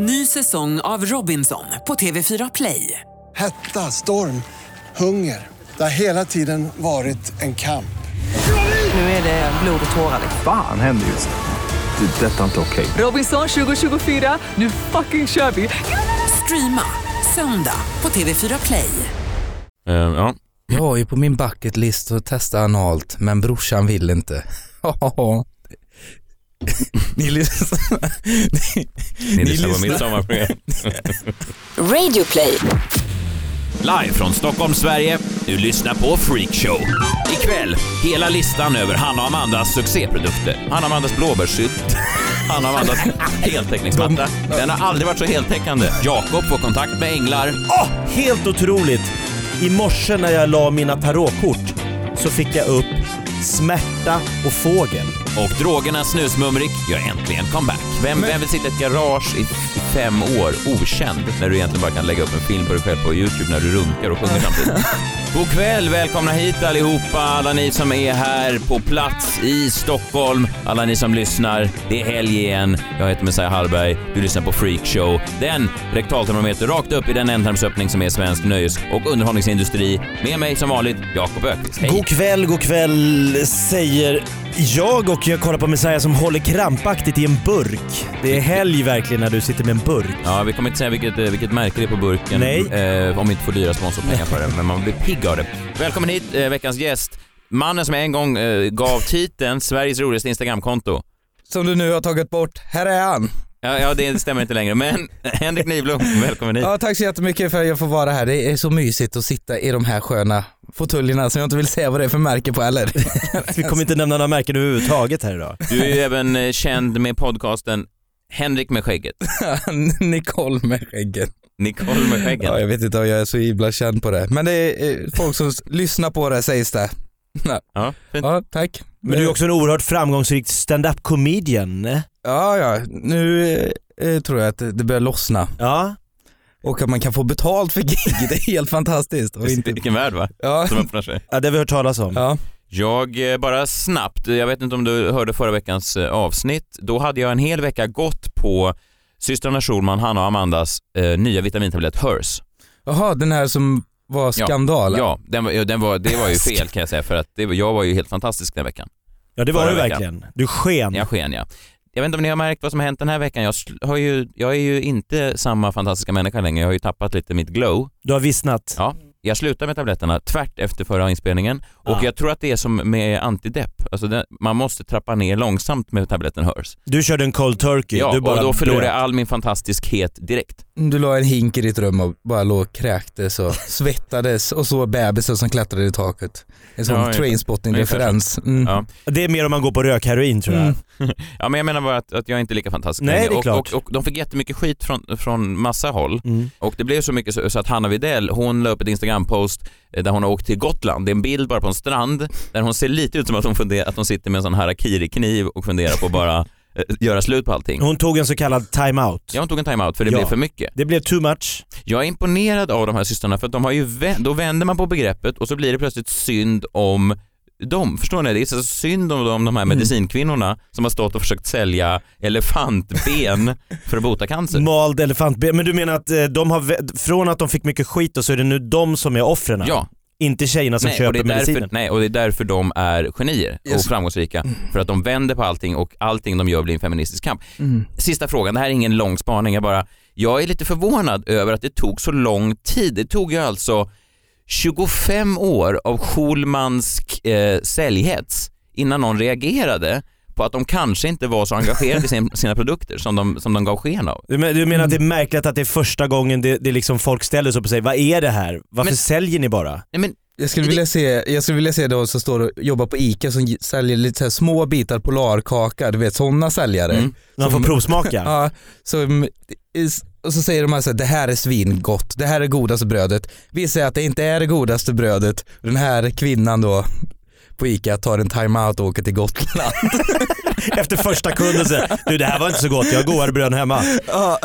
Ny säsong av Robinson på TV4 Play. Hetta, storm, hunger. Det har hela tiden varit en kamp. Nu är det blod och tårar. Fan händer just nu. Det. är Detta är inte okej. Robinson 2024, nu fucking kör vi! Streama söndag på TV4 Play. Eh, ja. Jag har ju på min bucket list att testa analt, men brorsan vill inte. ni lyssnar... ni, Ni lyssnar på mitt sommarprogram. Radio play. Live från Stockholm, Sverige. Du lyssnar på Freakshow. Ikväll, hela listan över Hanna och Amandas succéprodukter. Hanna och Amandas blåbärssylt. Hanna och Amandas heltäckningsmatta. Den har aldrig varit så heltäckande. Jakob får kontakt med änglar. Åh, helt otroligt! I morse när jag la mina tarotkort så fick jag upp smärta och fågel. Och drogernas snusmumrik gör äntligen comeback. Vem, vem vill sitta i ett garage i fem år okänd när du egentligen bara kan lägga upp en film på dig själv på Youtube när du runkar och sjunger samtidigt? God kväll, välkomna hit allihopa, alla ni som är här på plats i Stockholm, alla ni som lyssnar. Det är helg igen. Jag heter Messiah Hallberg, du lyssnar på Freakshow. Den rektaltermometer rakt upp i den ändtarmsöppning som är svensk nöjes och underhållningsindustri. Med mig som vanligt, Jakob Öqvist. Hej! God kväll, god kväll säger jag och jag kollar på Messiah som håller krampaktigt i en burk. Det är helg verkligen när du sitter med en burk. Ja, vi kommer inte säga vilket, eh, vilket märke det är på burken. Nej. Eh, om vi inte får dyra sponsorpengar för det, men man blir pigg av det. Välkommen hit, eh, veckans gäst. Mannen som en gång eh, gav titeln Sveriges roligaste Instagramkonto. Som du nu har tagit bort, här är han. Ja, ja, det stämmer inte längre, men Henrik Nyblom, välkommen hit. Ja, tack så jättemycket för att jag får vara här. Det är så mysigt att sitta i de här sköna fåtöljerna som jag inte vill säga vad det är för märke på heller. Vi kommer inte nämna några märken överhuvudtaget här idag. Du är ju även eh, känd med podcasten Henrik med skägget. Nicole med skägget. Nicole med skägget. Ja, jag vet inte om jag är så himla känd på det. Men det är eh, folk som lyssnar på det sägs det. Ja. Ja, tack. Men du är också en oerhört framgångsrik stand-up comedian. Eh? Ja, ja. Nu eh, tror jag att det börjar lossna. Ja. Och att man kan få betalt för gig, det är helt fantastiskt. Och inte... Vilken värld va? Ja. Som öppnar sig. ja, det har vi hört talas om. Ja. Jag, eh, bara snabbt, jag vet inte om du hörde förra veckans eh, avsnitt, då hade jag en hel vecka gått på systrarna Schulman, Hanna och Amandas eh, nya vitamintablett Hers. Jaha, den här som var skandal. Ja, den var, ja, den var, det var ju fel kan jag säga för att det, jag var ju helt fantastisk den veckan. Ja, det var du verkligen. Du sken. Jag sken ja. Jag vet inte om ni har märkt vad som har hänt den här veckan. Jag, har ju, jag är ju inte samma fantastiska människa längre. Jag har ju tappat lite mitt glow. Du har vissnat. Ja, jag slutar med tabletterna tvärt efter förra inspelningen och Ja. jag tror att det är som med antidepp. Alltså den, man måste trappa ner långsamt med tabletten Hers. Du körde en cold turkey. Ja, du bara och då förlorar jag all min fantastiskhet direkt. Du la en hink i ditt rum och bara låg och kräktes och svettades och så bebisen som klättrade i taket. En sån Ja, trainspotting-referens. Mm. Ja. Det är mer om man går på rökheroin tror jag. Mm. ja, men jag menar bara att, att jag inte är lika fantastisk Nej, längre. det är och, klart. och, och de fick jättemycket skit från, från massa håll. Mm. Och det blev så mycket så, så att Hanna Videll, hon la upp ett Instagram-post eh, där hon har åkt till Gotland. Det är en bild bara på en strand där hon ser lite ut som att hon, funderar, att hon sitter med en sån harakiri-kniv och funderar på bara eh, göra slut på allting. Hon tog en så kallad time-out. Ja, hon tog en time-out för det Ja. blev för mycket. Det blev too much. Jag är imponerad av de här systrarna för att de har ju, då vänder man på begreppet och så blir det plötsligt synd om dem. Förstår ni? Det är så synd om de, de här medicinkvinnorna som har stått och försökt sälja elefantben för att bota cancer. Mald elefantben. Men du menar att eh, de har, från att de fick mycket skit och så är det nu de som är offren? Ja, Inte tjejerna som nej, och köper är därför, medicinen? nej, och det är därför de är genier och Yes. framgångsrika. För att de vänder på allting och allting de gör blir en feministisk kamp. Mm. Sista frågan, det här är ingen lång spaning, jag bara, jag är lite förvånad över att det tog så lång tid. Det tog ju alltså 25 år av Schulmansk eh, säljhets innan någon reagerade på att de kanske inte var så engagerade i sin, sina produkter som de, som de gav sken av. Du men- du menar att det är märkligt att det är första gången det, det liksom folk ställer sig upp och säger vad är det här? Varför Men- säljer ni bara? Nej, men, Jag skulle vilja se, jag skulle vilja se de som står och jobbar på ICA som säljer lite så här små bitar polarkaka, du vet sådana säljare. Mm. Man får Som- provsmaka? Ja, is- och så säger de här så här, det här är svingott, det här är godaste brödet. Vi säger att det inte är det godaste brödet. Den här kvinnan då på ICA tar en timeout och åker till Gotland. Efter första kunden säger du det här var inte så gott, jag har godare bröd hemma. Ja,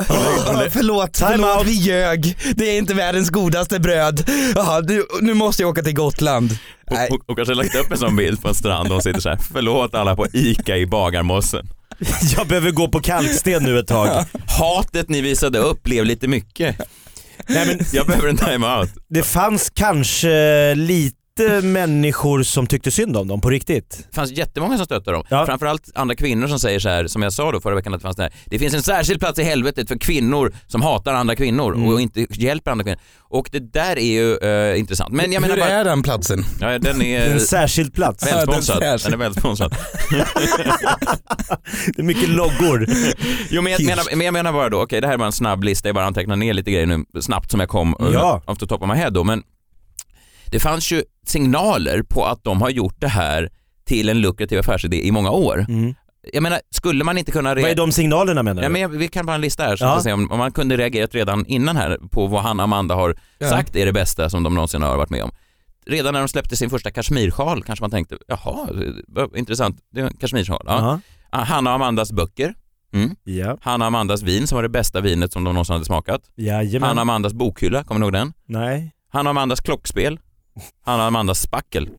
förlåt, Time förlåt out. vi ljög. Det är inte världens godaste bröd. Jaha, nu, nu måste jag åka till Gotland. Och, och, och kanske lagt upp en sån bild på en strand och sitter så här, förlåt alla på ICA i Bagarmossen. Jag behöver gå på kalksten nu ett tag. Hatet ni visade upp blev lite mycket. Nej, men Jag behöver en time-out. det fanns kanske lite människor som tyckte synd om dem på riktigt. Det fanns jättemånga som stöttade dem. Ja. Framförallt andra kvinnor som säger så här, som jag sa då förra veckan att det fanns det här. Det finns en särskild plats i helvetet för kvinnor som hatar andra kvinnor Mm. och inte hjälper andra kvinnor. Och det där är ju eh, intressant. Men jag menar Hur bara, är den platsen? ja, den är En särskild plats. Ja, den välsponsrad. särskild. Den är välsponsrad. Det är mycket loggor. Jo men jag menar, men jag menar bara då, okej det här är bara en snabb lista, jag bara antecknar ner lite grejer nu snabbt som jag kom uh, Ja. off the top of my head då. Men det fanns ju signaler på att de har gjort det här till en lukrativ affärsidé i många år. Mm. Jag menar, skulle man inte kunna... Vad är de signalerna menar du? Ja, men jag- vi kan bara en lista här så Ja. se om, om man kunde reagerat redan innan här på vad han och Amanda har Ja. sagt är det bästa som de någonsin har varit med om. Redan när de släppte sin första kashmirsjal kanske man tänkte, jaha, intressant, det är en kashmirsjal. Ja. Ja. Hanna och Amandas böcker, mm. Ja. Hanna och Amandas vin som var det bästa vinet som de någonsin hade smakat. Jajamän. Hanna och Amandas bokhylla, kommer ni ihåg den? Nej. Hanna och Amandas klockspel. Hanna och Amandas spackel.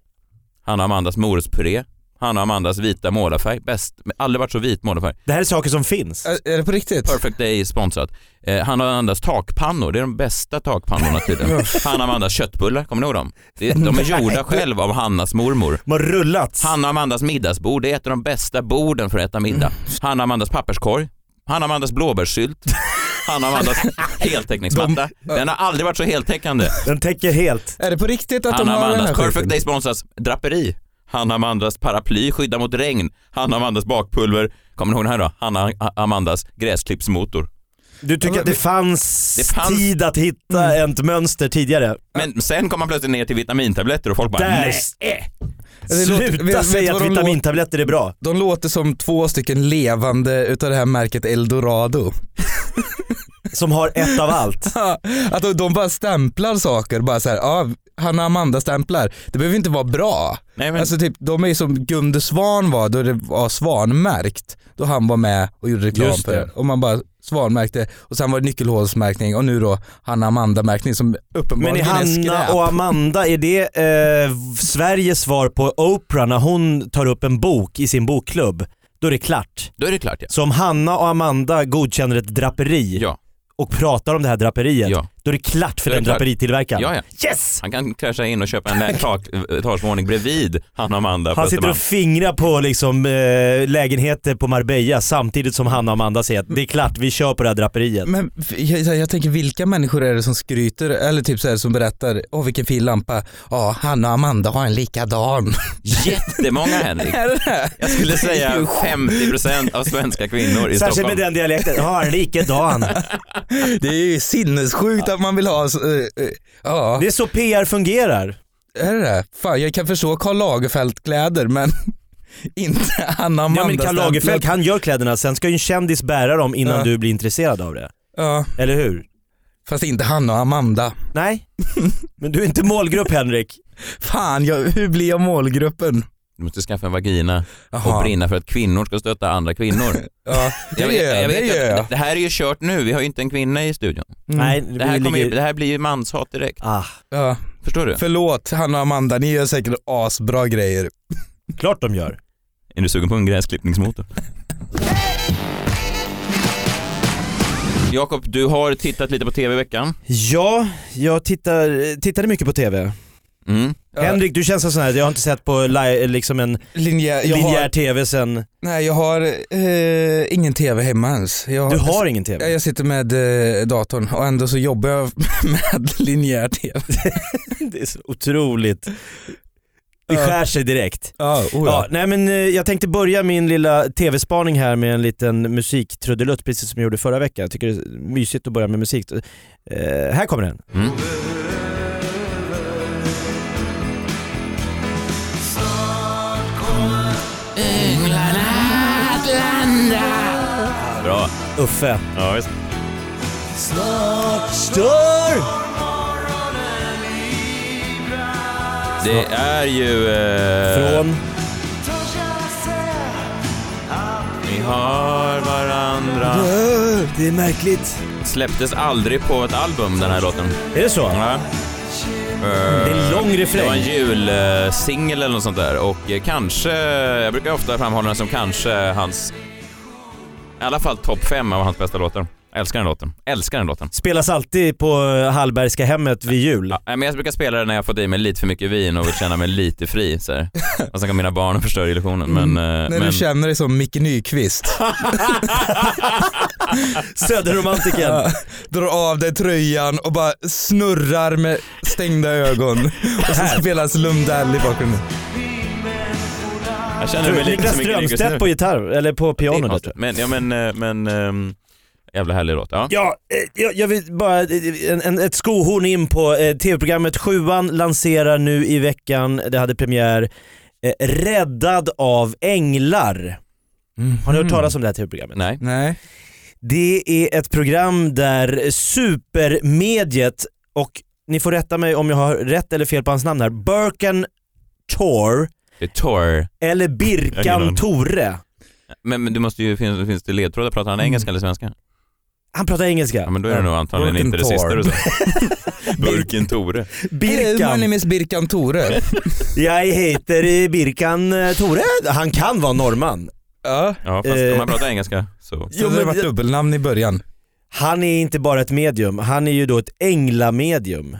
Hanna och Amandas morotspuré. Hanna och Amandas vita målarfärg. Bäst, aldrig varit så vit målarfärg. Det här är saker som finns. Är, är det på riktigt? Perfect Day sponsrat. Eh, Hanna och Amandas takpannor, det är de bästa takpannorna tydligen. Hanna och Amandas köttbullar, kommer ni ihåg dem? Det, de är gjorda själv av Hannas mormor. De har rullats. Hanna och Amandas middagsbord, det är ett av de bästa borden för att äta middag. Hanna och Amandas papperskorg. Hanna och Amandas blåbärssylt. Hanna och Amandas heltäckningsmatta. Den har aldrig varit så heltäckande. Den täcker helt. Är det på riktigt att Hanna de har den här Amandas Perfect? Day sponsras draperi. Hanna Amandas paraply skyddar mot regn. Hanna Amandas bakpulver. Kommer ni ihåg den här då? Hanna Amandas gräsklippsmotor. Du tycker att det fanns, Det fanns- tid att hitta Mm. ett mönster tidigare? Men sen kom man plötsligt ner till vitamintabletter och folk bara Där. nej. Låter- Sluta säga att de vitamintabletter är bra. De låter som två stycken levande utav det här märket Eldorado. Som har ett av allt. att de, de bara stämplar saker, bara så här, ja, Hanna och Amanda stämplar. Det behöver inte vara bra. Nej, men, Alltså typ, de är som Gunde Svan var då det var svanmärkt. Då han var med och gjorde reklam Just för det. Och man bara svanmärkte och sen var det nyckelhålsmärkning och nu då Hanna Amanda märkning som Men uppenbarligen är är Hanna skräp. och Amanda, är det eh, Sveriges svar på Oprah när hon tar upp en bok i sin bokklubb? Då är det klart. då är det klart ja. Så om Hanna och Amanda godkänner ett draperi Ja, och pratar om det här draperiet, ja då är det klart för den det klart. draperitillverkaren. ja, ja. Yes! Han kan krascha in och köpa en tak- etagemålning bredvid Hanna och Amanda på Han sitter och fingrar på liksom, eh, lägenheter på Marbella samtidigt som Hanna och Amanda säger att det är klart, vi kör på det här draperiet. Men jag, jag, tänker vilka människor är det som skryter eller typ så här, som berättar, åh vilken fin lampa, ja Hanna och Amanda har en likadan. Jättemånga Henrik. är det det? Jag skulle säga 50% av svenska kvinnor i Särskilt Stockholm. med den dialekten, har en likadan. Det är ju sinnessjukt att man vill ha, så, eh, eh, ja. Det är så PR fungerar. Är det det? Fan jag kan förstå Karl Lagerfeld-kläder men inte Hanna och Amanda Ja men Karl Lagerfeld, han gör kläderna, sen ska ju en kändis bära dem innan Ja. du blir intresserad av det. Ja, Eller hur? fast inte Hanna och Amanda. Nej, men du är inte målgrupp Henrik. Fan, jag, hur blir jag målgruppen? Du måste skaffa en vagina Jaha. och brinna för att kvinnor ska stötta andra kvinnor. Ja, det Jag vet, gör jag jag, det vet jag. det här är ju kört nu, vi har ju inte en kvinna i studion. Mm. Nej, Det här, vi kommer, ju- ligger... det här blir ju manshat direkt. Ah, Ja, Förstår du? förlåt Hanna och Amanda, ni gör säkert asbra grejer. klart de gör. Är du sugen på en gräsklippningsmotor? Jakob, du har tittat lite på TV i veckan. Ja, jag tittar, tittade mycket på TV. Mm. Henrik, du känns sån här, jag har inte sett på li- liksom en Linjär, jag linjär har, TV sen... nej jag har eh, ingen TV hemma ens. Jag, Du har ingen Ja, TV? jag sitter med eh, datorn och ändå så jobbar jag med linjär TV. Det är så otroligt. Det skär sig direkt. Ja, oh Ja, ja. nej men eh, jag tänkte börja min lilla TV-spaning här med en liten musiktrudelutt precis som jag gjorde förra veckan. Jag tycker det är mysigt att börja med musik. Eh, här kommer den. Mm. Uffe. Ja, visst. Stör! Det är ju... Eh, Från... Vi har varandra. Det är märkligt. Släpptes aldrig på ett album den här låten. Är det så? Ja. Det är en lång Det var refräng. en julsingel eller något sånt där och eh, kanske, jag brukar ofta framhålla den som kanske hans I alla fall topp fem av hans bästa låtar. Jag älskar den låten. Älskar den låten. Spelas alltid på Hallbergska hemmet vid jul. Ja, men jag brukar spela den när jag fått i mig lite för mycket vin och vill känna mig lite fri. Så här. Och sen kan mina barn förstöra illusionen. Men, Mm, eh, När men... du känner dig som Micke Nyqvist. Söderromantiken. Ja, drar av dig tröjan och bara snurrar med stängda ögon. Och så spelas Lundell i bakgrunden. Jag känner mig lite Niklas som Strömstedt på gitarr, eller på piano där tror konstigt. jag. Men, ja men, eh, men ehm, jävla härlig låt. Ja. Ja, eh, jag, jag vill bara, eh, en, en, ett skohorn in på eh, tv-programmet Sjuan lanserar nu i veckan, det hade premiär, eh, Räddad av änglar. Har ni hört talas om det här tv-programmet? Nej. Nej. Det är ett program där supermediet, och ni får rätta mig om jag har rätt eller fel på hans namn här, Birkan Tor Det är Tor. eller Birkan. Tore. Men, men du måste ju, finns, finns det ledtrådar? Pratar han engelska eller svenska? Han pratar engelska. Ja men då är det nog antagligen Burken inte det sista du sa. Burken Tore. Hey, my Birkan. name is Birkan Tore. Jag heter eh, Birkan eh, Tore. Han kan vara norrman. ja. Ja fast Eh. om man pratar engelska så. Jo, det har men varit jag- dubbelnamn i början. Han är inte bara ett medium, han är ju då ett änglamedium.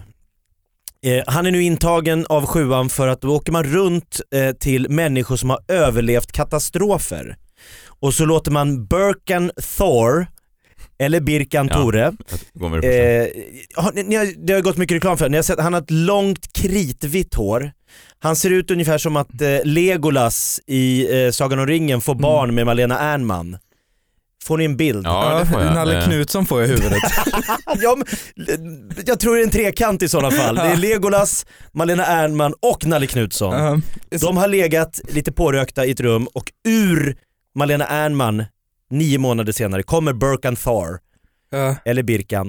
Eh, han är nu intagen av sjuan för att då åker man runt eh, till människor som har överlevt katastrofer. Och så låter man Birkan Thor, eller Birkan Ja. Tore. Eh, har, ni, ni har, det har gått mycket reklam för ni har sett, han har ett långt kritvitt hår. Han ser ut ungefär som att eh, Legolas i eh, Sagan om ringen får barn med Malena Ernman. Får ni en bild? Ja det får jag. Nalle Eh, Knutsson får jag i huvudet. Ja, men, jag tror det är en trekant i sådana fall. Det är Legolas, Malena Ernman och Nalle Knutsson. Ja. De har legat lite pårökta i ett rum och ur Malena Ernman, nio månader senare, kommer Birkan Thor. Ja. eller Birkan,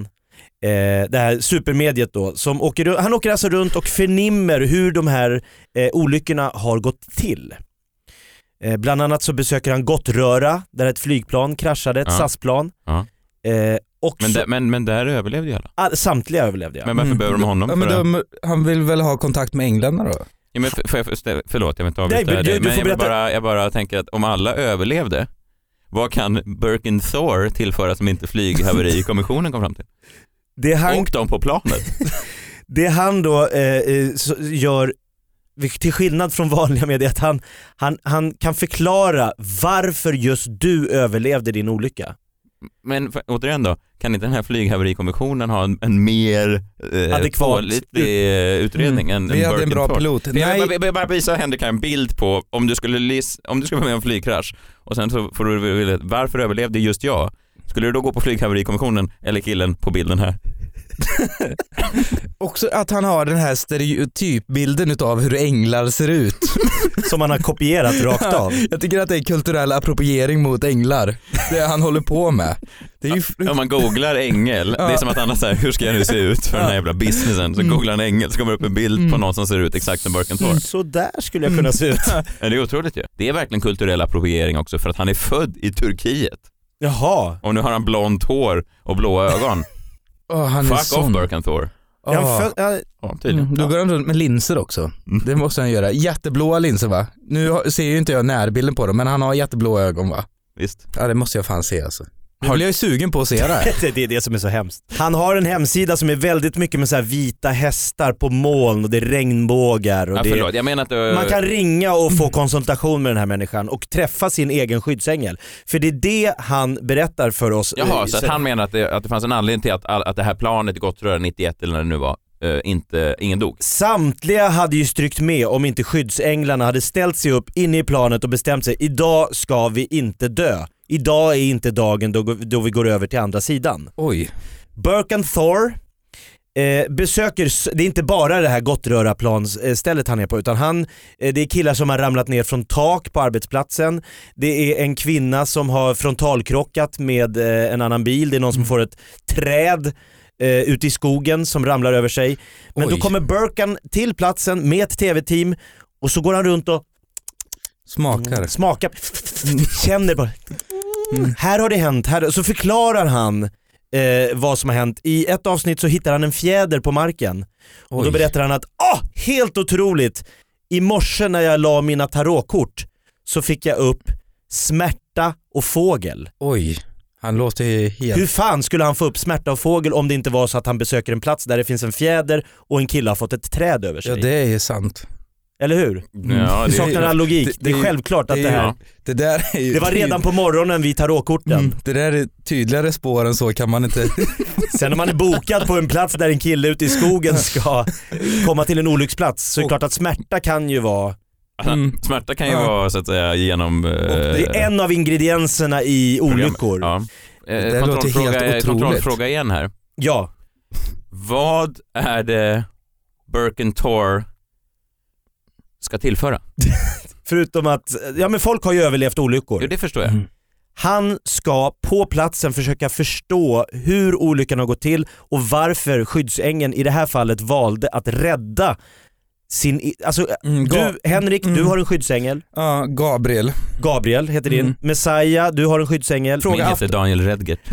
eh, det här supermediet då, som åker, han åker alltså runt och förnimmer hur de här eh, olyckorna har gått till. Eh, bland annat så besöker han Gottröra, där ett flygplan kraschade, ett Ja. SAS-plan. Ja. Eh, och Men, så, där, men, men där överlevde ju alla. all, samtliga överlevde jag. Men varför Mm. behöver de honom? Ja, men för det? de, han vill väl ha kontakt med England då? Ja, men för, för, för, förlåt, jag vill inte Nej, avbryta men du- dig. du Men får jag, vill berätta. bara, jag bara tänker att om alla överlevde, vad kan Birkin Thor tillföra som inte flyghaverikommissionen kom fram till? Det han, Och de på planet. det han då eh, eh, så, gör, till skillnad från vanliga medier, att han, han, han kan förklara varför just du överlevde din olycka. Men för, återigen då, kan inte den här flyghaverikommissionen ha en, en mer eh, Adekvat. eh, utredning än, Vi hade en bra pilot. Nej, Jag vill bara, visa Henrik här en bild på om du skulle, om du skulle vara med om en flygkrasch och sen så får du veta varför överlevde just jag? Skulle du då gå på flyghaverikommissionen eller killen på bilden här? Också att han har den här stereotypbilden utav hur änglar ser ut. Som han har kopierat rakt av. Jag tycker att det är kulturell appropriering mot änglar. Det han håller på med. Det är ju... Om man googlar ängel, det är Ja. som att han har såhär, hur ska jag nu se ut för den här jävla businessen? Så Mm. googlar han ängel så kommer det upp en bild på Mm. någon som ser ut exakt som Birkin Thor. Så där skulle jag kunna se ut. Ja, Det är otroligt ju. Det är verkligen kulturell appropriering också för att han är född i Turkiet Jaha. och nu har han blont hår och blåa ögon. Åh, han är Fuck off sån. Birkin Thor. Jag har Åh. föl- jag, Ja, tydligen. Mm, då går han runt med linser också. Mm. Det måste han göra. Jätteblåa linser va? Nu ser ju inte jag närbilden på dem men han har jätteblåa ögon va? Visst. Ja det måste jag fan se alltså. Nu blir jag ju sugen på att se det här. det är det som är så hemskt. Han har en hemsida som är väldigt mycket med så här vita hästar på moln och det är regnbågar. Och Ja, det förlåt, jag menar att det, man kan ringa och få konsultation med den här människan och träffa sin egen skyddsängel. För det är det han berättar för oss. Jaha, Eh, så att han menar att det, att det fanns en anledning till att, att det här planet i Gottröra 91 eller när det nu var, eh, inte, ingen dog. Samtliga hade ju strykt med om inte skyddsänglarna hade ställt sig upp inne i planet och bestämt sig, idag ska vi inte dö. Idag är inte dagen då, då vi går över till andra sidan. Oj. Birkan Thor eh, besöker, det är inte bara det här Gottröra-plansstället han är på utan han, eh, det är killar som har ramlat ner från tak på arbetsplatsen, det är en kvinna som har frontalkrockat med eh, en annan bil, det är någon som får ett träd eh, ute i skogen som ramlar över sig. Men då Oj. kommer Birkan till platsen med ett tv-team och så går han runt och Smakar. smakar, känner bara. Här har det hänt, här, så förklarar han eh, vad som har hänt. I ett avsnitt så hittar han en fjäder på marken och då Oj. berättar han att ah, helt otroligt, i morse när jag la mina tarotkort så fick jag upp smärta och fågel. Oj, han låter helt... Hur fan skulle han få upp smärta och fågel om det inte var så att han besöker en plats där det finns en fjäder och en kille har fått ett träd över sig? Ja det är sant. Eller hur? Ja, Det det, saknar all logik. det- Det, är det- självklart att det det, är här... ja. Det där är ju Det var redan på morgonen vid tarotkorten. Mm, det där är tydligare spår än så kan man inte... Sen när man är bokad på en plats där en kille ute i skogen ska komma till en olycksplats så är det klart att smärta kan ju vara, Mm. Smärta kan ju Ja. vara så att säga genom... eh, det är en av ingredienserna i olyckor. Ja. Eh, Det låter kontrollfråga, helt otroligt. kontrollfråga igen här. Ja. Vad är det Birken Tor ska tillföra? Förutom att, ja men folk har ju överlevt olyckor. Jo, det förstår jag. Mm. Han ska på platsen försöka förstå hur olyckan har gått till och varför skyddsängeln i det här fallet valde att rädda sin, alltså Mm, du Henrik, du Mm. har en skyddsängel, Ja, Gabriel. Gabriel heter din, Mm. Messiah, du har en skyddsängel. Min heter Daniel Redgert.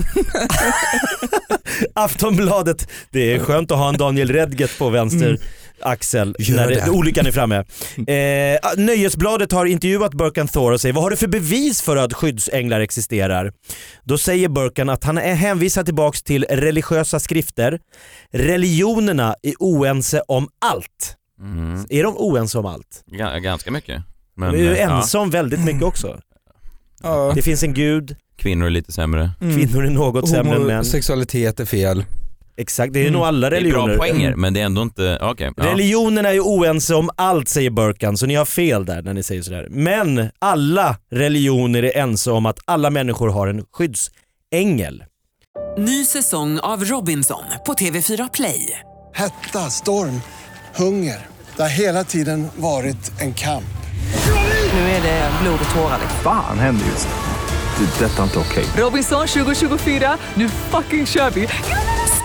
Aftonbladet, det är skönt att ha en Daniel Redgert på vänster Mm. Axel Gör när det, det. olyckan är framme. Eh, Nöjesbladet har intervjuat Burkan Thor och säger vad har du för bevis för att skyddsänglar existerar? Då säger Burkan att han är hänvisad tillbaks till religiösa skrifter. Religionerna är oense om allt. Mm. Är de oense om allt? Ga- ganska mycket. Men, de är ju eh, ja, ense om väldigt mycket också. Ja. Det finns en gud, kvinnor är lite sämre. Mm. kvinnor är något sämre än män. Homosexualitet är fel. Exakt, det är Mm. nog alla Det är religioner. bra poänger, men det är ändå inte... Okej. ja. Religionerna är ju oense om allt säger Burkan, så ni har fel där när ni säger sådär. Men alla religioner är ense om att alla människor har en skyddsängel. Ny säsong av Robinson på TV4 Play. Hetta, storm, hunger. Det har hela tiden varit en kamp. Nu är det blod och tårar. Fan händer just det. Det är detta inte okej. Robinson 2024, nu fucking kör vi!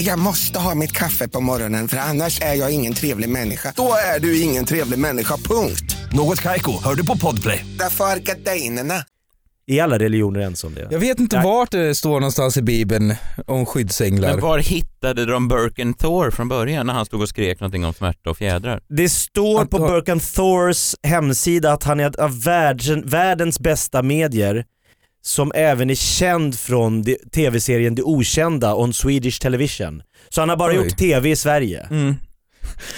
Jag måste ha mitt kaffe på morgonen för annars är jag ingen trevlig människa. Då är du ingen trevlig människa, punkt. Något Kaiko, hör du på Podplay. Därför är gardinerna. Alla religioner ense om det? Jag vet inte Nej. vart det står någonstans i bibeln om skyddsänglar. Men var hittade de Birken Thor från början när han stod och skrek någonting om smärta och fjädrar? Det står Att- på Burkan Thors hemsida att han är av världen, världens bästa medier som även är känd från det- tv-serien Det Okända on Swedish Television. Så han har bara Oj. gjort tv i Sverige. Mm.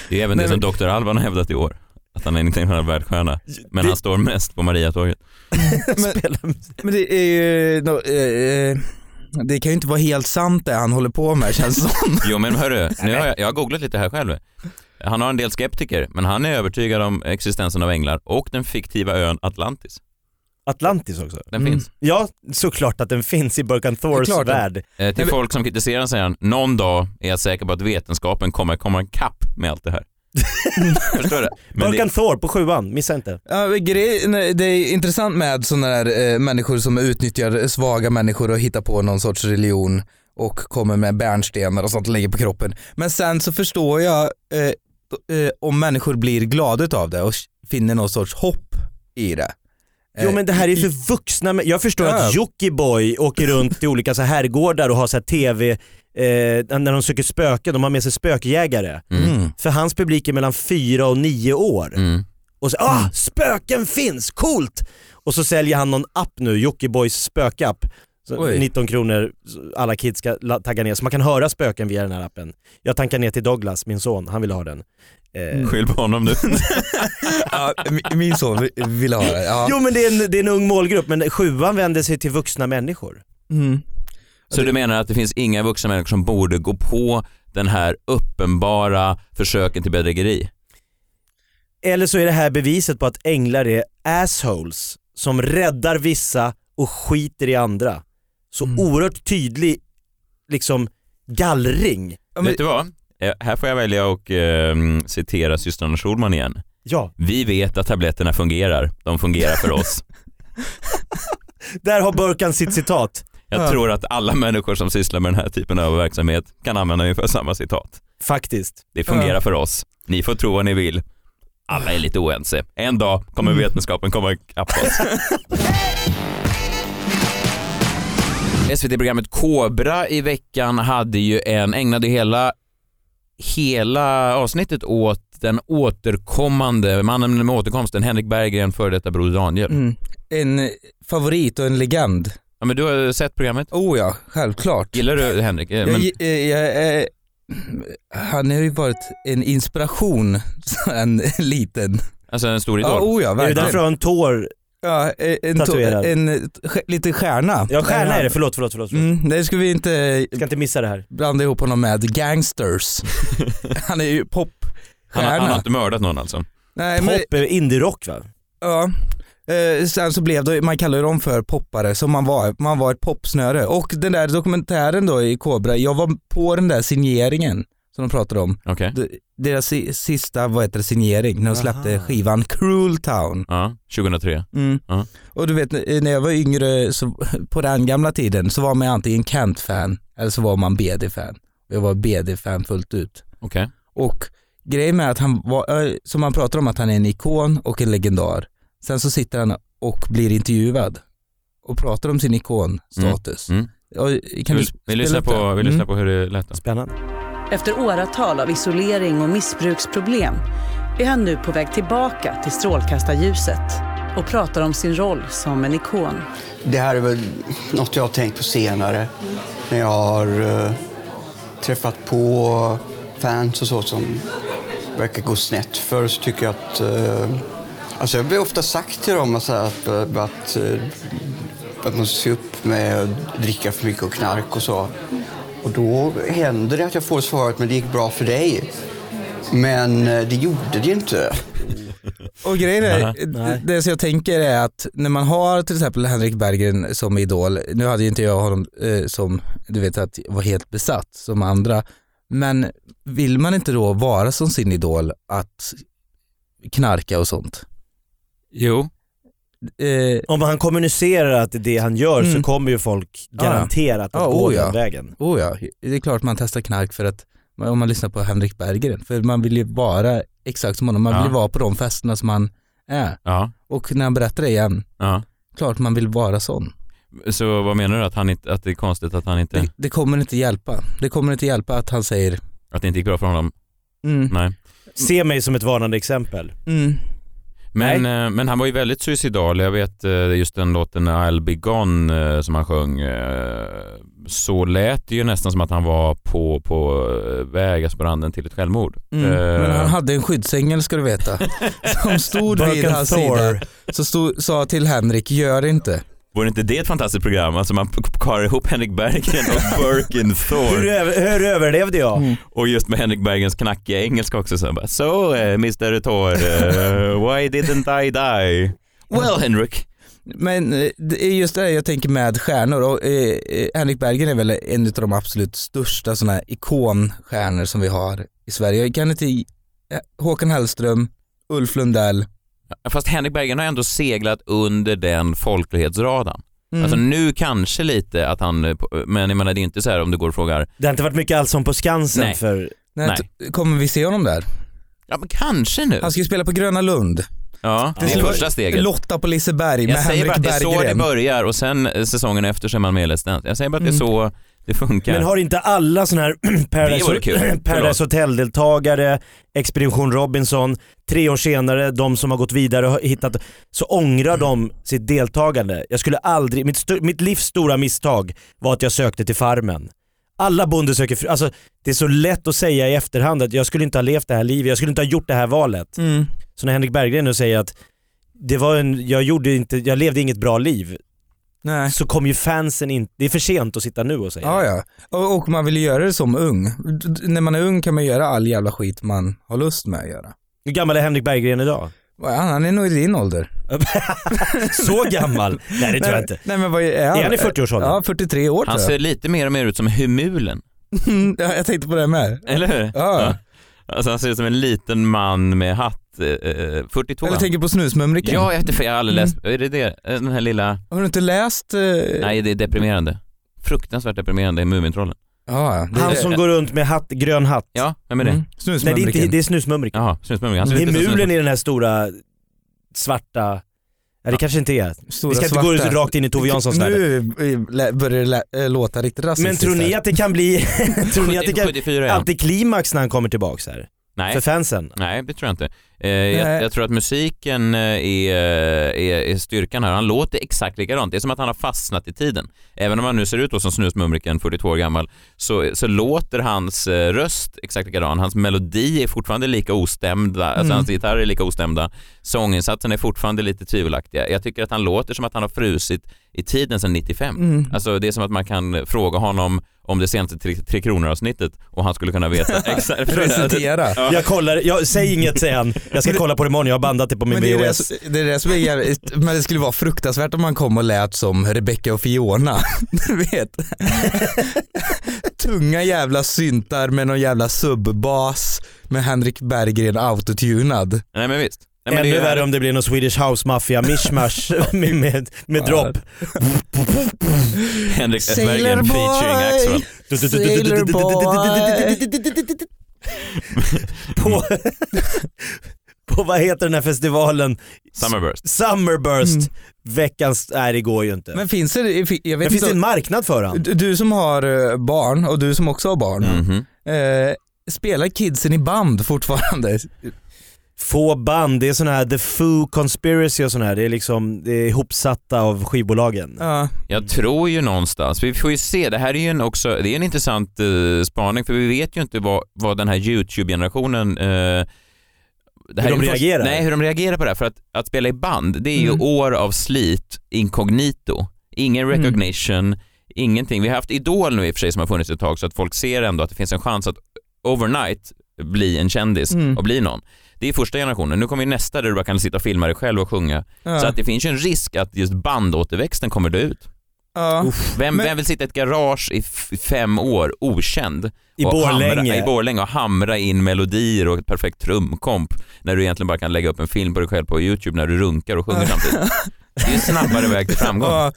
Det är även Nej, det som men- Dr. Alban har hävdat i år. Att han är en internationell världsstjärna. Men han står mest på Mariatåget. men, men det är ju, no, eh, eh, det kan ju inte vara helt sant det han håller på med känns det som. Jo men hörru, nu har jag, jag har googlat lite här själv. Han har en del skeptiker, men han är övertygad om existensen av änglar och den fiktiva ön Atlantis. Atlantis också. Den Mm. finns. Ja, såklart att den finns i Burkan Thors klart. värld. Eh, till folk som kritiserar säger han, någon dag är jag säker på att vetenskapen kommer komma ikapp med allt det här. Förstår du? Burkan det, Thor på sjuan, missa inte. Ja, men grej, nej, det är intressant med sådana där eh, människor som utnyttjar svaga människor och hittar på någon sorts religion och kommer med bärnstenar och sånt och lägger på kroppen. Men sen så förstår jag eh, eh, om människor blir glada av det och finner någon sorts hopp i det. Jo Eh, men det här är i- för vuxna Jag förstår Ja. att Jockiboi åker runt till olika så här herrgårdar och har så TV, eh, när de söker spöken, de har med sig spökjägare. Mm. För hans publik är mellan 4 och 9 år. mm. Och så ah, spöken finns, coolt! Och så säljer han någon app nu, Jockibois spökapp. Så Oj. 19 kronor, alla kids ska tagga ner, så man kan höra spöken via den här appen. Jag tankar ner till Douglas, min son, han vill ha den. Eh, Skyll på honom nu. Ja, mi- min son vi- ville ha det. Ja. Jo men det är, en, det är en ung målgrupp, men sjuan vänder sig till vuxna människor. Mm. Så du menar att det finns inga vuxna människor som borde gå på den här uppenbara försöken till bedrägeri? Eller så är det här beviset på att änglar är assholes som räddar vissa och skiter i andra. Så Mm. oerhört tydlig liksom gallring. Men- Vet du vad? Här får jag välja och eh, citera systrarna Schulman igen. Ja, Vi vet att tabletterna fungerar. De fungerar för oss. där har Burkan sitt citat. Jag Ja. tror att alla människor som sysslar med den här typen av verksamhet kan använda ungefär samma citat. Faktiskt. Det fungerar Ja. för oss. Ni får tro vad ni vill. Alla är lite oense. En dag kommer Mm. vetenskapen komma ikapp oss. SVT-programmet Kobra i veckan hade ju en, ägnade hela, hela avsnittet åt den återkommande, mannen med återkomsten, Henrik Berggren, före detta Broder Daniel. Mm. En favorit och en legend. Ja, men du har sett programmet? Oh ja, självklart. Gillar du Henrik? Eh, Jag, Men, eh, jag, eh, han har ju varit en inspiration, en liten. alltså en stor idol? Ja, oh ja, Är det verkligen. därför du har en tår? Ja, eh, en, Tatuerad. en, eh, liten stjärna. Ja stjärna är det, förlåt förlåt förlåt. förlåt. Mm, det ska vi inte ska inte missa det här. blanda ihop honom med gangsters. han är ju han, popstjärna. har- han har inte mördat någon alltså? Nej, men, Pop är indie-rock va? ja. Eh, sen så blev det, man kallar ju dem för poppare, så man var, man var ett popsnöre. Och den där dokumentären då i Kobra, jag var på den där signeringen som de pratade om. D- Deras si- sista, vad heter det, signering, när de släppte Aha. skivan Cruel Town. Ja, 2003. Mm. Ja. Och du vet, eh, när jag var yngre, så, på den gamla tiden, så var man antingen Kent-fan eller så var man BD-fan. Jag var BD-fan fullt ut. Okej. Och grejen med att han var, eh, som man pratar om att han är en ikon och en legendar. Sen så sitter han och blir intervjuad och pratar om sin ikonstatus. Mm. Och, Kan Vi, du vi, spela lyssnar upp på, det? vi lyssnar Mm. på hur det lät då. Spännande. Efter åratal av isolering och missbruksproblem är han nu på väg tillbaka till strålkastarljuset och pratar om sin roll som en ikon. Det här är väl något jag har tänkt på senare när jag har uh, träffat på fans och så som verkar gå snett. För så tycker jag att... Uh, alltså jag blir ofta sagt till dem att, att, eh, att, att man ska se upp med att dricka för mycket och knark och så. Och då händer det att jag får svaret men det gick bra för dig. Men eh, det gjorde det inte. Och grejen är, det, nej. det som jag tänker är att när man har till exempel Henrik Berggren som idol, nu hade ju inte jag honom eh, som, du vet att jag var helt besatt som andra, men vill man inte då vara som sin idol att knarka och sånt? Jo, Eh, Om han kommunicerar att det är det han gör så Mm. kommer ju folk garanterat att Ja, gå oh ja. den vägen. oh ja, det är klart man testar knark för att, om man lyssnar på Henrik Berggren, för man vill ju vara exakt som honom, man vill Ja. ju vara på de festerna som han är. ja, Och när han berättar det igen, ja. klart man vill vara sån. Så vad menar du? Att, han inte, att det är konstigt att han inte, Det, det kommer inte hjälpa. Det kommer inte hjälpa att han säger att det inte gick bra för honom? mm, Nej. Se mig som ett varnande exempel. mm, Men, eh, men han var ju väldigt suicidal. Jag vet eh, just den låten I'll be gone eh, som han sjöng. eh, Så lät det ju nästan som att han var på, på eh, väg, alltså på randen till ett självmord. mm. Eh, Men han hade en skyddsängel ska du veta. Som stod vid hans sida. Så stod, sa till Henrik, gör inte. Vore inte det ett fantastiskt program? Alltså man parar ihop Henrik Berggren och Birkin Hur, Thor. över, hur överlevde jag? Mm. Och just med Henrik Berggrens knackiga engelska också. Så, bara, so eh, Mr Thor, eh, why didn't I die? Well Henrik. Men eh, det är just det jag tänker med stjärnor och eh, Henrik Berggren är väl en av de absolut största sådana här ikonstjärnor som vi har i Sverige. Jag kan inte, Håkan Hellström, Ulf Lundell. Fast Henrik Berggren har ändå seglat under den folklighetsradarn. Mm. Alltså nu kanske lite att han, eh, men jag menar det är inte så här om du går och frågar, Det har inte varit mycket Allsång på Skansen Nej. för... Nej, nej. Kommer vi se honom där? ja men kanske nu. Han ska ju spela på Gröna Lund. Ja, det är första steget. Lotta på Liseberg med Jag säger bara Henrik att det är så det Berggren. börjar och sen eh, säsongen efter så är man med i Let's Dance. Jag säger bara att det är Mm. så det funkar. Men har inte alla sådana här. Paradise, Paradise Hotel-deltagare, Expedition Robinson, tre år senare, de som har gått vidare och hittat, så ångrar de sitt deltagande. Jag skulle aldrig, mitt, mitt livs stora misstag var att jag sökte till Farmen. Alla bonde söker fru, alltså det är så lätt att säga i efterhand att jag skulle inte ha levt det här livet, jag skulle inte ha gjort det här valet. Mm. Så när Henrik Berggren nu säger att det var en, jag, gjorde inte, jag levde inget bra liv, Nej. så kommer ju fansen inte, det är för sent att sitta nu och säga Ja, ja. Och, och man vill ju göra det som ung. D- när man är ung kan man göra all jävla skit man har lust med att göra. Hur gammal är Henrik Berggren idag? Är Han Han är nog i din ålder. Så gammal? Nej det tror jag inte. Nej men vad är han? Är han i 40-årsåldern? Ja, 43 år Han tror ser jag. lite mer och mer ut som Humulen, ja, jag tänkte på det med. eller hur? Ja. Alltså han ser ut som en liten man med hatt, eh, eh, 42. Eller tänker på Snusmumriken. Ja, jag jag har aldrig läst, är det det? Den här lilla, Har du inte läst? eh, nej det är deprimerande. fruktansvärt deprimerande i Mumintrollen. Ja, det Han som går runt med hatt, grön hatt. Ja, vem är det? Mm. Nej det är, inte, Snusmumriken. det är Snusmumrik. Jaha, Snusmumriken. Det är mulen i den här stora svarta... Nej det kanske inte är. Stora Vi ska inte gå svarta. rakt in i Tove Janssons värld. Nu eh, börjar det äh, låta riktigt rasistiskt. Men tror ni att det kan bli, tror ni att det kan, 74 ja. antiklimax när han kommer tillbaks här? Nej. För fansen? Nej, det tror jag inte. Eh, jag, jag tror att musiken eh, är, är, är styrkan här. Han låter exakt likadant. Det är som att han har fastnat i tiden. Även om han nu ser ut då som Snusmumriken, 42 år gammal, så, så låter hans eh, röst exakt likadan. Hans melodi är fortfarande lika ostämda, alltså Mm. hans gitarrer är lika ostämda. Sånginsatsen är fortfarande lite tvivelaktiga. Jag tycker att han låter som att han har frusit i tiden sedan 95. Mm. Alltså det är som att man kan fråga honom om det senaste Tre, tre Kronor-avsnittet och han skulle kunna veta. Presentera. Ja. Jag kollar, jag, säg inget säger han. Jag ska kolla på det imorgon, jag har bandat det på min Men det är det, VHS. det är det som är jävligt, men det skulle vara fruktansvärt om man kom och lät som Rebecca och Fiona. Du vet. Tunga jävla syntar med någon jävla subbas med Henrik Berggren autotunad. Nej men visst. Nej, men Ännu det är- värre om det blir någon Swedish House Mafia mishmash med, med, med dropp. Henrik S. Berggren featuring Axwell. Sailor boy. På, på vad heter den här festivalen? Summerburst. Summerburst. Veckans, nej det går ju inte. Men, Men finns det, jag vet finns inte, det en marknad för han? du, du som har eh, barn och du som också har barn, Mhm. eh, spelar kidsen i band fortfarande? Få band, det är sån här The Foo Conspiracy och sån här, det är liksom, det är ihopsatta av skivbolagen. Ja. Jag tror ju någonstans, vi får ju se, det här är ju en också, det är en intressant uh, spaning för vi vet ju inte vad, vad den här YouTube-generationen uh, det Hur de ju först- reagerar? Nej, hur de reagerar på det här. För att, att spela i band, det är ju Mm. år av slit inkognito. Ingen Mm. recognition, ingenting. Vi har haft Idol nu i och för sig som har funnits ett tag så att folk ser ändå att det finns en chans att overnight bli en kändis Mm. och bli någon. Det är första generationen. Nu kommer ju nästa där du bara kan sitta och filma dig själv och sjunga. Ja. Så att det finns ju en risk att just bandåterväxten kommer dö ut. Ja. Vem, Men- vem vill sitta i ett garage i fem år okänd I och Borlänge. Hamra, I Borlänge och hamra in melodier och ett perfekt trumkomp när du egentligen bara kan lägga upp en film på dig själv på YouTube när du runkar och sjunger samtidigt. Det är ju snabbare väg till framgång. Ja.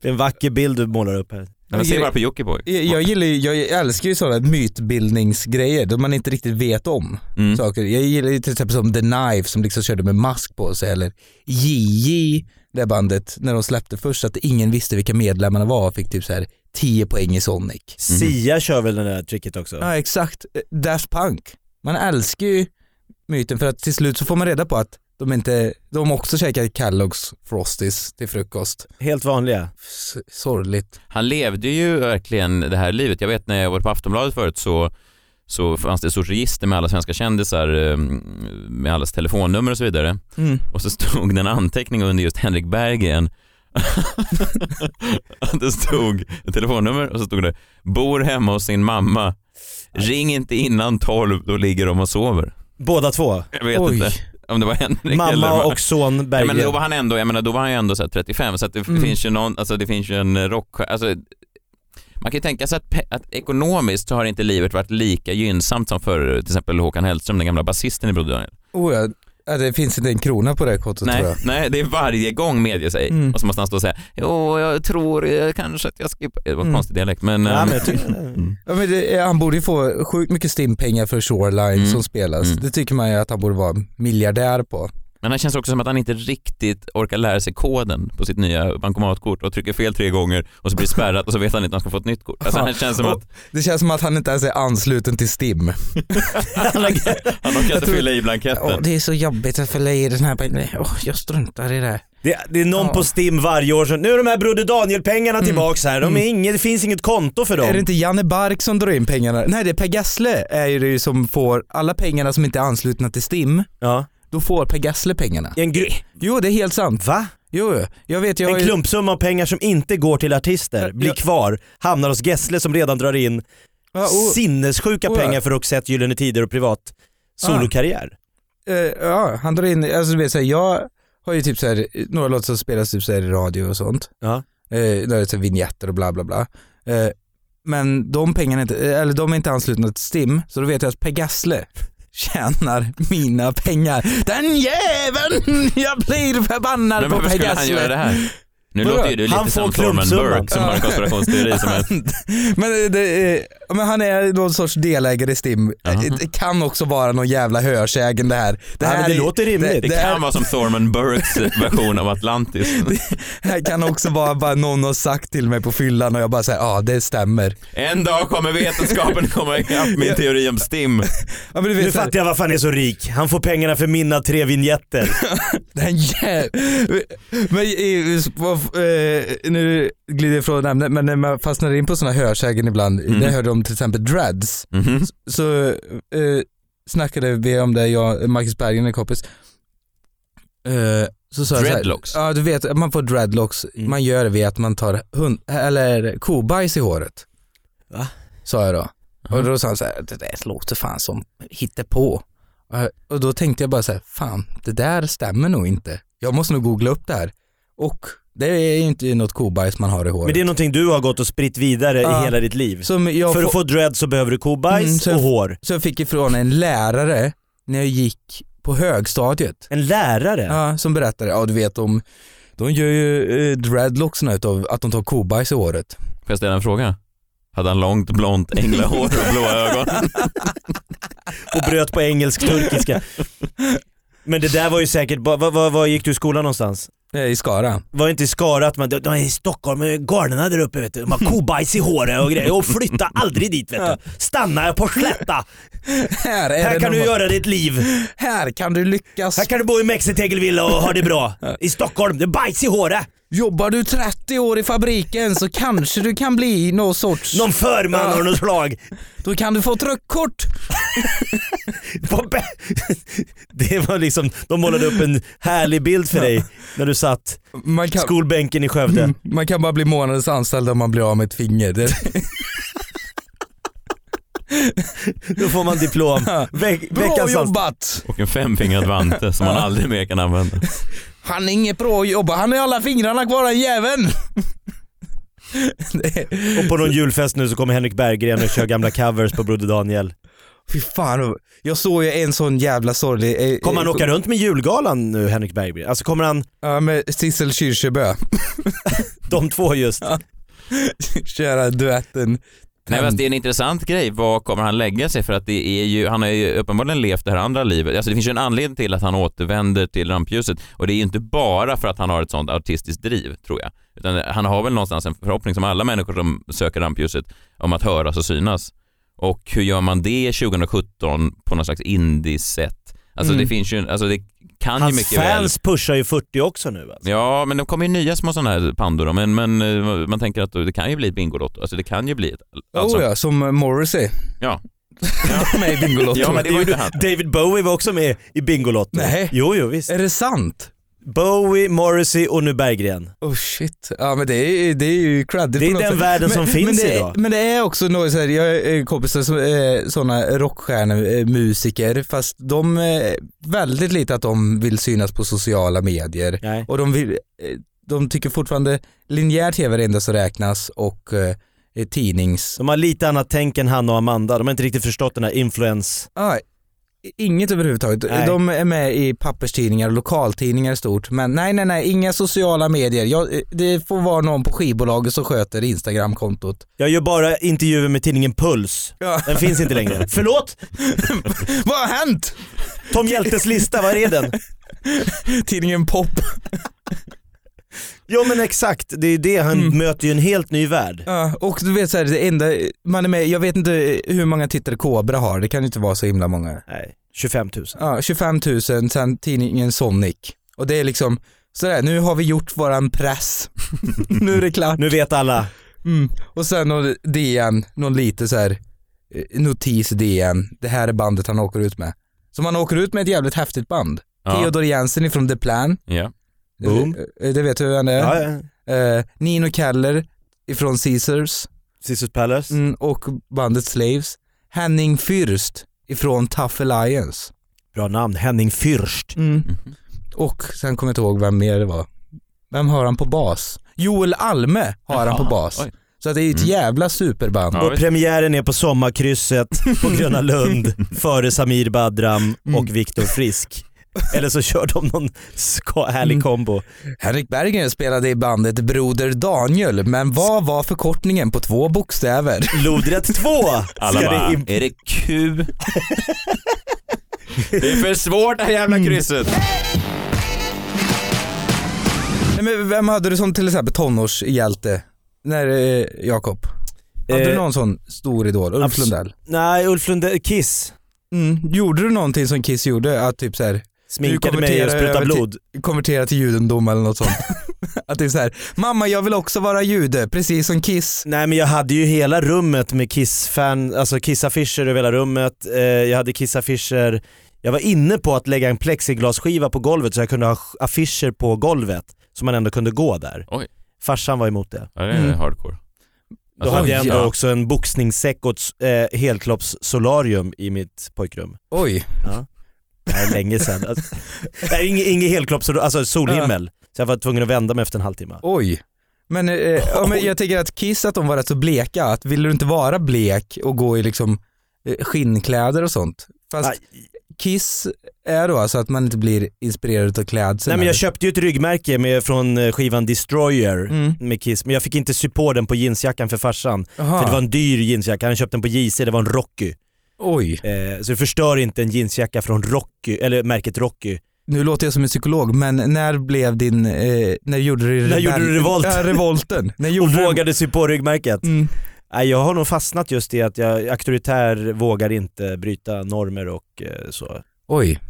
Det är en vacker bild du målar upp här. Men se bara på Jockiboi. Jag, jag gillar ju, jag älskar ju sådana mytbildningsgrejer då man inte riktigt vet om Mm. saker. Jag gillar ju till exempel som The Knife som liksom körde med mask på sig eller JJ, det bandet, när de släppte först att ingen visste vilka medlemmarna var och fick typ så här 10 poäng i Sonic. Sia kör väl det där tricket också? Ja exakt, Daft Punk. Man älskar ju myten för att till slut så får man reda på att de inte, de också käkar Kellogg's Frosties till frukost. Helt vanliga. S- sorgligt. Han levde ju verkligen det här livet. Jag vet när jag var på Aftonbladet förut så, så fanns det ett stort register med alla svenska kändisar, eh, med allas telefonnummer och så vidare. Mm. Och så stod det en anteckning under just Henrik Berggren. Det stod ett telefonnummer och så stod det bor hemma hos sin mamma. Ring inte innan 12, då ligger de och sover. Båda två. Jag vet Oj. inte om det var Henrik eller Mamma vad- och son Ja, men Berggren. då var han ändå, jag menar då var han ju ändå så här 35 så att det Mm. finns ju någon, alltså det finns ju en rock, alltså man kan ju tänka sig att, att ekonomiskt så har inte livet varit lika gynnsamt som för till exempel Håkan Hellström, den gamla basisten i Broder Daniel. Oh ja, ja, det finns inte en krona på det kontot tror Nej, jag. nej, det är varje gång medger sig Mm. och så måste han stå och säga jo, jag tror eh, kanske att jag skippar, det var en Mm. konstig dialekt men, Ja, eh, men tycker, mm. Ja, men det, han borde ju få sjukt mycket stimpengar för Shoreline Mm. som spelas. Mm. Det tycker man ju att han borde vara miljardär på. Men han känns också som att han inte riktigt orkar lära sig koden på sitt nya bankomatkort och trycker fel tre gånger och så blir det spärrat och så vet han inte att han ska få ett nytt kort. Alltså han känns som att Det känns som att han inte ens är ansluten till STIM. han orkar inte fylla i blanketten. det är så jobbigt att fylla i den här, oh, jag struntar i det. det, det är någon Ja. på STIM varje år som, nu är de här Broder Daniel-pengarna Mm. tillbaks här, de är Mm. inget, det finns inget konto för dem. Är det inte Janne Bark som drar in pengarna? Nej det är Per Gessle är ju det som får alla pengarna som inte är anslutna till STIM. Ja. Då får Per Gessle pengarna. En, gru- Jo det är helt sant. Va? Jo, jag vet jag har En ju- klumpsumma pengar som inte går till artister blir Ja. kvar, hamnar hos Gessle som redan drar in Ja, och- sinnessjuka och- pengar för Roxette, Gyllene Tider och privat solokarriär. Eh, ja, han drar in, alltså du vet såhär, jag har ju typ såhär, några låtar som spelas typ såhär i radio och sånt. Ja. Eh, där är det så här vignetter och bla bla bla. Eh, men de pengarna är inte, eh, eller de är inte anslutna till STIM, så då vet jag att Per Gessle tjänar mina pengar. Den jäveln! Jag blir förbannad Men på varför Per skulle han göra det här? Nu Vadå? låter ju du Han lite får som Thorman. Burke som har en konspirationsteori som är... Men, det, men han är någon sorts delägare i STIM. Jaha. Det kan också vara någon jävla hörsägen det här. Det, Ja, men det är- låter rimligt. Det Det, här, kan vara som Thorman Burkes version av Atlantis. det här kan också vara bara någon har sagt till mig på fyllan och jag bara säger ja det stämmer. En dag kommer vetenskapen komma ikapp min teori om STIM. Ja, men du Nu vet, här- fattar jag varför han är så rik. Han får pengarna för mina tre vignetter. Den jäv... Men i- eh, nu glider jag ifrån ämnet men när man fastnar in på sådana hörsägen ibland, Mm. när jag hörde om till exempel dreads, Mhm. så eh, snackade vi om det, jag Marcus Berggren, en kompis. Eh, så sa så här- Dreadlocks? Ja du vet, man får dreadlocks, Mm. man gör det vid att man tar hund, eller kobajs i håret. Va? Sa jag då. Och då sa han så här, det där låter fan som. Eh, Och då tänkte jag bara så här, fan det där stämmer nog inte. Jag måste nog googla upp det här. Och det är ju inte något kobajs man har i håret. Men det är någonting du har gått och spritt vidare Ja. i hela ditt liv. För att få dread så behöver du kobajs Mm, och hår. Så jag fick ifrån en lärare när jag gick på högstadiet. En lärare? Ja, som berättade, ja du vet de, de gör ju eh, dreadlocksarna utav att de tar kobajs i håret. Får jag ställa en fråga? Hade han långt blont änglahår och blåa ögon? Och bröt på engelsk-turkiska. Men det där var ju säkert, vad, vad gick du i skolan någonstans? Eh, I Skara. Var inte i Skara att man, de, de är i Stockholm, eh, garnerna där uppe vet du, de har kobajs i håret och grejer och flytta aldrig dit vet du. Stanna på Slätta. Här, är Här kan du göra ditt liv. Här kan du lyckas. Här kan du bo i Mexitegelvilla och ha det bra. I Stockholm, det är bajs i håret. Jobbar du 30 år i fabriken så kanske du kan bli någon sorts... Någon förman av något slag. Då kan du få truckkort. Det var liksom, de målade upp en härlig bild för dig när du satt Man kan, skolbänken i Skövde. Mm, man kan bara bli månadens anställd om man blir av med ett finger. Då får man diplom. Veck, bra jobbat! Och en femfingrad vante som man aldrig mer kan använda. Han är inget bra jobbat, han har alla fingrarna kvar den jäveln. Och på någon julfest nu så kommer Henrik Berggren och kör gamla covers på Broder Daniel. Fy fan, jag såg ju en sån jävla sorglig... Kommer han åka runt med julgalan nu Henrik Berggren? Alltså kommer han, Ja, med Sissel Kyrkjebø. de två just? Köra duetten. Nej fast det är en intressant grej, vad kommer han lägga sig för att det är ju, han har ju uppenbarligen levt det här andra livet. Alltså det finns ju en anledning till att han återvänder till rampljuset och det är ju inte bara för att han har ett sånt artistiskt driv tror jag. Utan han har väl någonstans en förhoppning som alla människor som söker rampljuset om att höras och synas. Och hur gör man det 2017 på något slags indie-sätt? Alltså Mm. det finns ju, alltså det kan ju Hans mycket väl fans pushar ju 40 också nu alltså. Ja, men det kommer ju nya små sådana här pandor men, men eh, man tänker att det kan ju bli ett Bingolotto. Alltså det kan ju bli ett... Alltså, Oh ja, som Morrissey. ja. med i Bingolotto. Ja, men det var han. David Bowie var också med i Bingolotto. Nej. Jo, jo visst. Är det sant? Bowie, Morrissey och nu Berggren. Oh shit. Ja men det är, det är ju credit Det är på något den sätt. världen som finns men det, idag. Men det är också något så här, jag är kompisar som är sådana rockstjärnor, eh, fast de är väldigt lite att de vill synas på sociala medier. Nej. Och de, vill, eh, de tycker fortfarande linjär tv är det enda som räknas och eh, tidnings... De har lite annat tänk än han och Amanda. De har inte riktigt förstått den här influens... Ah, inget överhuvudtaget. Nej. De är med i papperstidningar och lokaltidningar stort. Men nej, nej, nej, inga sociala medier. Jag, det får vara någon på skivbolaget som sköter Instagramkontot. Jag gör bara intervjuer med tidningen Puls. Ja. Den finns inte längre. Förlåt? Vad har hänt? Tom Hjältes lista, vad är den? Tidningen Pop. Jo men exakt, det är det, han Mm. möter ju en helt ny värld. Ja, och du vet så här, det enda, man är med, jag vet inte hur många tittare Kobra har, det kan inte vara så himla många. Nej, 25 000. Ja, 25 000, sen tidningen Sonic. Och det är liksom, sådär, nu har vi gjort våran press. nu är det klart. Nu vet alla. Mm. Och sen någon DN, någon lite så här eh, notis DN, det här är bandet han åker ut med. Så man åker ut med ett jävligt häftigt band. Ja. Theodor Jensen ifrån The Plan, Ja. Boom. Eh, det vet du vem det är. Ja, ja. Eh, Nino Keller ifrån Caesars Caesars Palace. mm, och bandet Slaves. Henning Fürst ifrån Tough Alliance. Bra namn, Henning Fürst. Mm. Och sen kommer jag inte ihåg vem mer det var. Vem har han på bas? Joel Alme har han Jaha, på bas. oj. Så det är ett Mm. jävla superband. Ja, och premiären är på Sommarkrysset på Gröna Lund före Samir Badram och Viktor Frisk. Eller så kör de någon härlig kombo. Henrik Berggren spelade i bandet Broder Daniel, men vad var förkortningen på två bokstäver? Lodrätt 2! Alla bara, är det Q? det är för svårt det här jävla krysset. Nej, men vem hade du som till exempel tonårshjälte? När, eh, Jakob? Hade Eh, du någon sån stor idol? Ulf Lundell? Nej, Ulf Lundell, Kiss. Mm. Gjorde du någonting som Kiss gjorde? Att typ såhär, Sminkade mig och sprutade blod. Till, konvertera till judendom eller något sånt. att det är såhär, mamma jag vill också vara jude, precis som Kiss. Nej men jag hade ju hela rummet med Kiss-fan, alltså Kiss-affischer över hela rummet. Eh, jag hade Kiss-affischer, jag var inne på att lägga en plexiglasskiva på golvet så jag kunde ha affischer på golvet. Så man ändå kunde gå där. Oj. Farsan var emot det. Ja, det är Mm. hardcore. Då Alltså, hade jag ändå ja. också en boxningssäck och ett eh, helkropps-solarium i mitt pojkrum. Oj. Det här är länge sedan. Alltså, nej, inget, inget helkropps, alltså solhimmel. Så jag var tvungen att vända mig efter en halvtimme. Oj. Men, eh, ja, men jag tänker att Kiss att de var rätt så bleka, att vill du inte vara blek och gå i liksom eh, skinnkläder och sånt? Fast Nej. Kiss är då alltså att man inte blir inspirerad av klädseln? Nej men jag köpte ju ett ryggmärke med, från eh, skivan Destroyer Mm. med Kiss, men jag fick inte sy på den på jeansjackan för farsan. Aha. För det var en dyr jeansjacka, han köpte den på JC, det var en Rocky. Oj, Eh, så du förstör inte en jeansjacka från Rocky, eller märket Rocky. nu låter jag som en psykolog, men när blev din, eh, när gjorde du När gjorde du revolt? Ja, revolten. när Och gjorde du... vågade sy på ryggmärket. Mm. Nej, jag har nog fastnat just i att jag auktoritär vågar inte bryta normer och eh, så. Oj,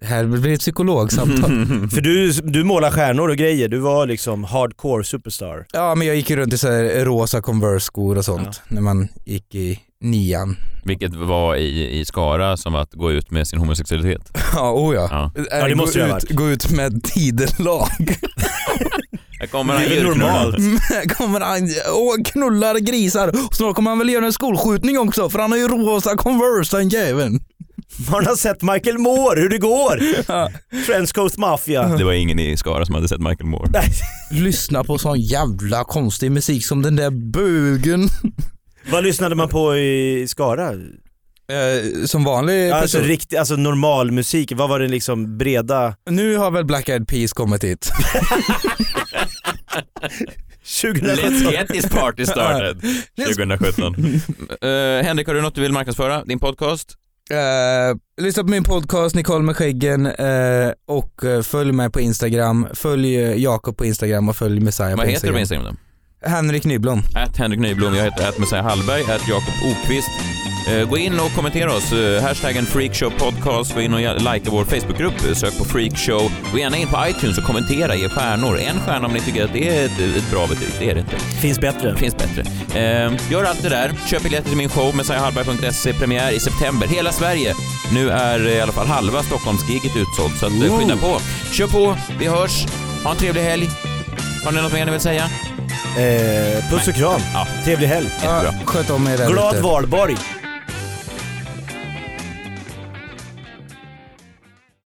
det här blir ett psykologsamtal. För du, du målar stjärnor och grejer, du var liksom hardcore superstar. ja men jag gick ju runt i så här rosa Converse-skor och sånt när man gick i nian. Vilket var i, i Skara som att gå ut med sin homosexualitet. Ja, oh ja. Ja. Äh, Ja, det måste gå, ut, gå ut med tidelag. Här kommer Det han normalt. Här kommer han och knullar grisar. Snart kommer han väl göra en skolskjutning också för han har ju rosa Converse den jäveln. Man har sett Michael Moore, hur det går! Ja. French Coast Mafia. Det var ingen i Skara som hade sett Michael Moore. Nej. Lyssna på sån jävla konstig musik som den där bögen. Vad lyssnade man på i Skara? Eh, som vanlig Alltså, person. riktig, alltså normal musik, vad var det liksom breda? Nu har väl Black Eyed Peas kommit hit. 2017? Let's get this party started 2017. Eh, Henrik, har du något du vill marknadsföra? Din podcast? Eh, lyssna på min podcast Nicole med skäggen eh, och eh, följ mig på Instagram. Följ eh, Jakob på Instagram och följ Messiah Vad på heter du Instagram. på Instagram då? Henrik Nyblom. Att Henrik Nyblom, jag heter att Messiah Hallberg, att Jakob Okvist. Eh, gå in och kommentera oss. Eh, hashtaggen Freakshow Podcast. Gå in och likea vår Facebookgrupp. Eh, Sök på Freakshow. Gå gärna in på iTunes och kommentera, ge stjärnor. En stjärna om ni tycker att det är ett, ett bra betyg. Det är det inte. Finns bättre. Finns bättre. Gör allt det där. Köp biljetter till min show, messiahallberg.se. Premiär i september. Hela Sverige. Nu är i alla fall halva Stockholmsgiget utsålt, så att, skynda på. Kör på. Vi hörs. Ha en trevlig helg. Har ni något mer ni vill säga? Eh, puss och kram. Ja. Trevlig helg. Jättebra. Sköt om er där Glad ute. valborg.